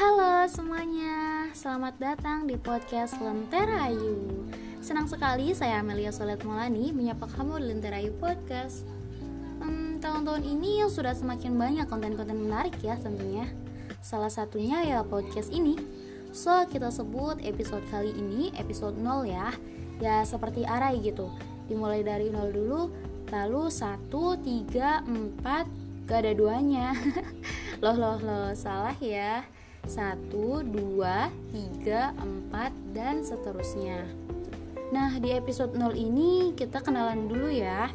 Halo semuanya, selamat datang di podcast Lentera Ayu Senang sekali saya Amelia Solet Molani menyapa kamu di Lentera Ayu Podcast. Hmm, Tahun-tahun ini sudah semakin banyak konten-konten menarik ya tentunya. Salah satunya ya podcast ini. So kita sebut episode kali ini episode 0 ya. Ya seperti arai gitu. Dimulai dari 0 dulu Lalu 1, 3, 4 Gak ada duanya. Loh loh loh salah ya satu, dua, tiga, empat, dan seterusnya. Nah, di episode 0 ini kita kenalan dulu ya.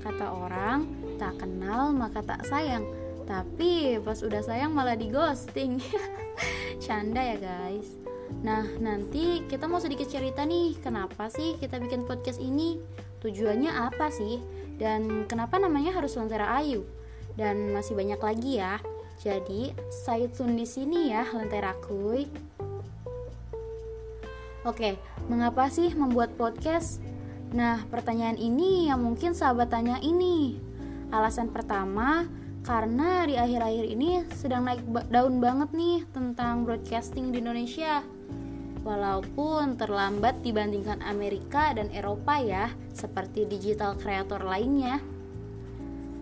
Kata orang, tak kenal maka tak sayang. Tapi pas udah sayang malah di ghosting. Canda ya guys. Nah, nanti kita mau sedikit cerita nih, kenapa sih kita bikin podcast ini? Tujuannya apa sih? Dan kenapa namanya harus Lentera Ayu? Dan masih banyak lagi ya. Jadi, stay tune di sini ya, Lentera Kuy. Oke, mengapa sih membuat podcast? Nah, pertanyaan ini yang mungkin sahabat tanya ini. Alasan pertama, karena di akhir-akhir ini sedang naik daun banget nih tentang broadcasting di Indonesia. Walaupun terlambat dibandingkan Amerika dan Eropa ya, seperti digital creator lainnya.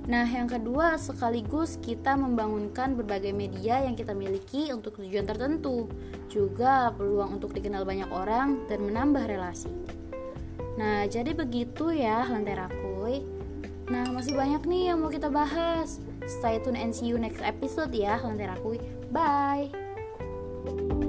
Nah, yang kedua, sekaligus kita membangunkan berbagai media yang kita miliki untuk tujuan tertentu, juga peluang untuk dikenal banyak orang dan menambah relasi. Nah, jadi begitu ya, Lentera Kuy. Nah, masih banyak nih yang mau kita bahas. Stay tune and see you next episode ya, Lentera Kuy. Bye!